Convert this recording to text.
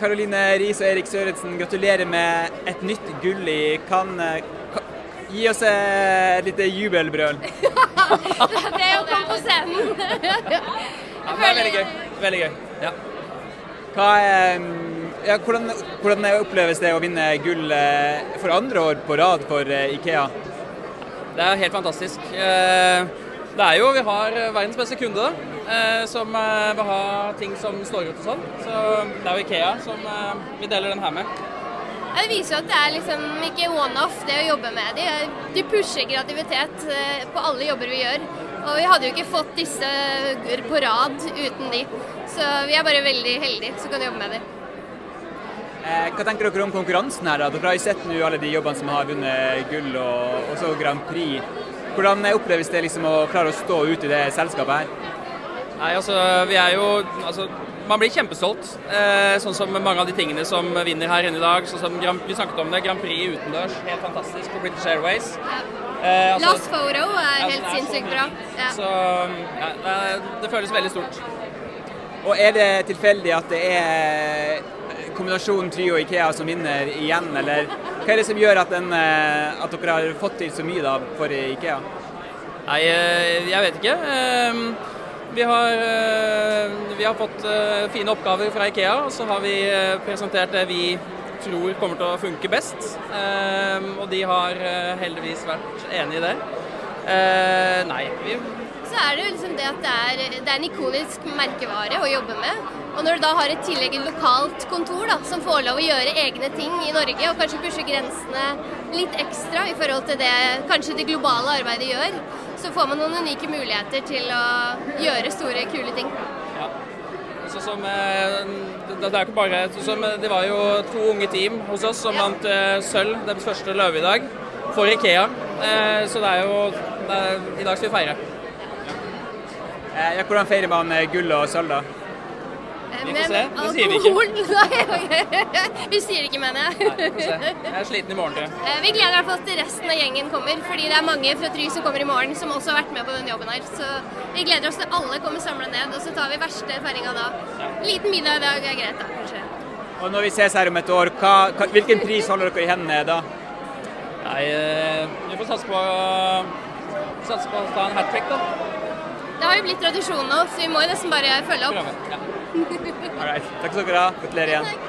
Karoline Riis og Erik Sørensen, gratulerer med et nytt gull i Cannes. Gi oss eh, et lite jubelbrøl. Ja, Det er å komme på scenen. Ja, det er veldig gøy. Veldig gøy. Ja. Hva er, ja, hvordan, hvordan oppleves det å vinne gull eh, for andre år på rad for eh, Ikea? Det er helt fantastisk. Eh, Det er jo, Vi har verdens beste kunde eh, som eh, vil ha ting som står ut og sånn. Så det er jo Ikea som eh, vi deler den her med. Ja, Det viser jo at det er liksom ikke one-off det å jobbe med de. De pusher kreativitet eh, på alle jobber vi gjør. Og vi hadde jo ikke fått disse på rad uten de. Så vi er bare veldig heldige som kan jobbe med de. Eh, Hva tenker dere om konkurransen her? da? Dere har jo sett nå alle de jobbene som har vunnet gull og også Grand Prix. Hvordan oppleves det liksom å klare å stå ute i det selskapet her? Nei, altså, vi er jo altså, Man blir kjempestolt. Eh, sånn som mange av de tingene som vinner her inne i dag. Sånn som Grand, vi snakket om det, Grand Prix utendørs. Helt fantastisk på British Airways. Eh, altså- Last photo er helt er sinnssykt bra. Ja. Så ja, det, det føles veldig stort. Og er det tilfeldig at det er kombinasjonen Trio og Ikea som vinner igjen, eller hva er det som gjør at, den, eh, at dere har fått til så mye da for Ikea? Nei, eh, jeg vet ikke. Eh, Vi har, eh, vi har fått fine oppgaver fra Ikea, og så har vi presentert det vi tror kommer til å funke best. Eh, Og de har heldigvis vært enig i det. Nei, vi er det jo liksom det at det er, det er en ikonisk merkevare å jobbe med. Og når du da har et tillegg et lokalt kontor da, som får lov å gjøre egne ting i Norge, og kanskje pushe grensene litt ekstra i forhold til det kanskje det globale arbeidet gjør, så får man noen unike muligheter til å gjøre store, kule ting. Ja. Så som, eh, det, er ikke bare som, eh, Det var jo to unge team hos oss som vant eh, sølv, deres første løve i dag, for Ikea. Så det er jo det er, I dag skal vi feire. Eh, Ja, hvordan feirer man eh, gull og sølv, da? Vi får Med se. Det sier vi? Nei, vi sier det ikke, mener jeg. Nei, vi får se. Jeg er sliten i morgen, tror jeg. Eh, Vi gleder i hvert fall til resten av gjengen kommer, fordi det er mange fra Try som kommer i morgen, som også har vært med på denne jobben her. Så vi gleder oss til alle kommer samla ned, og så tar vi verste feiringa da. Liten middag i dag er greit, da, kanskje. Og når vi ses her om et år, hva, hva, hvilken pris holder dere i hendene da? Nei, eh, vi får satse på, satse på å ta en hat trick, da. Det har jo blitt tradisjon nå, så vi må jo nesten bare følge opp. All right. Takk skal dere ha. Gratulerer igjen.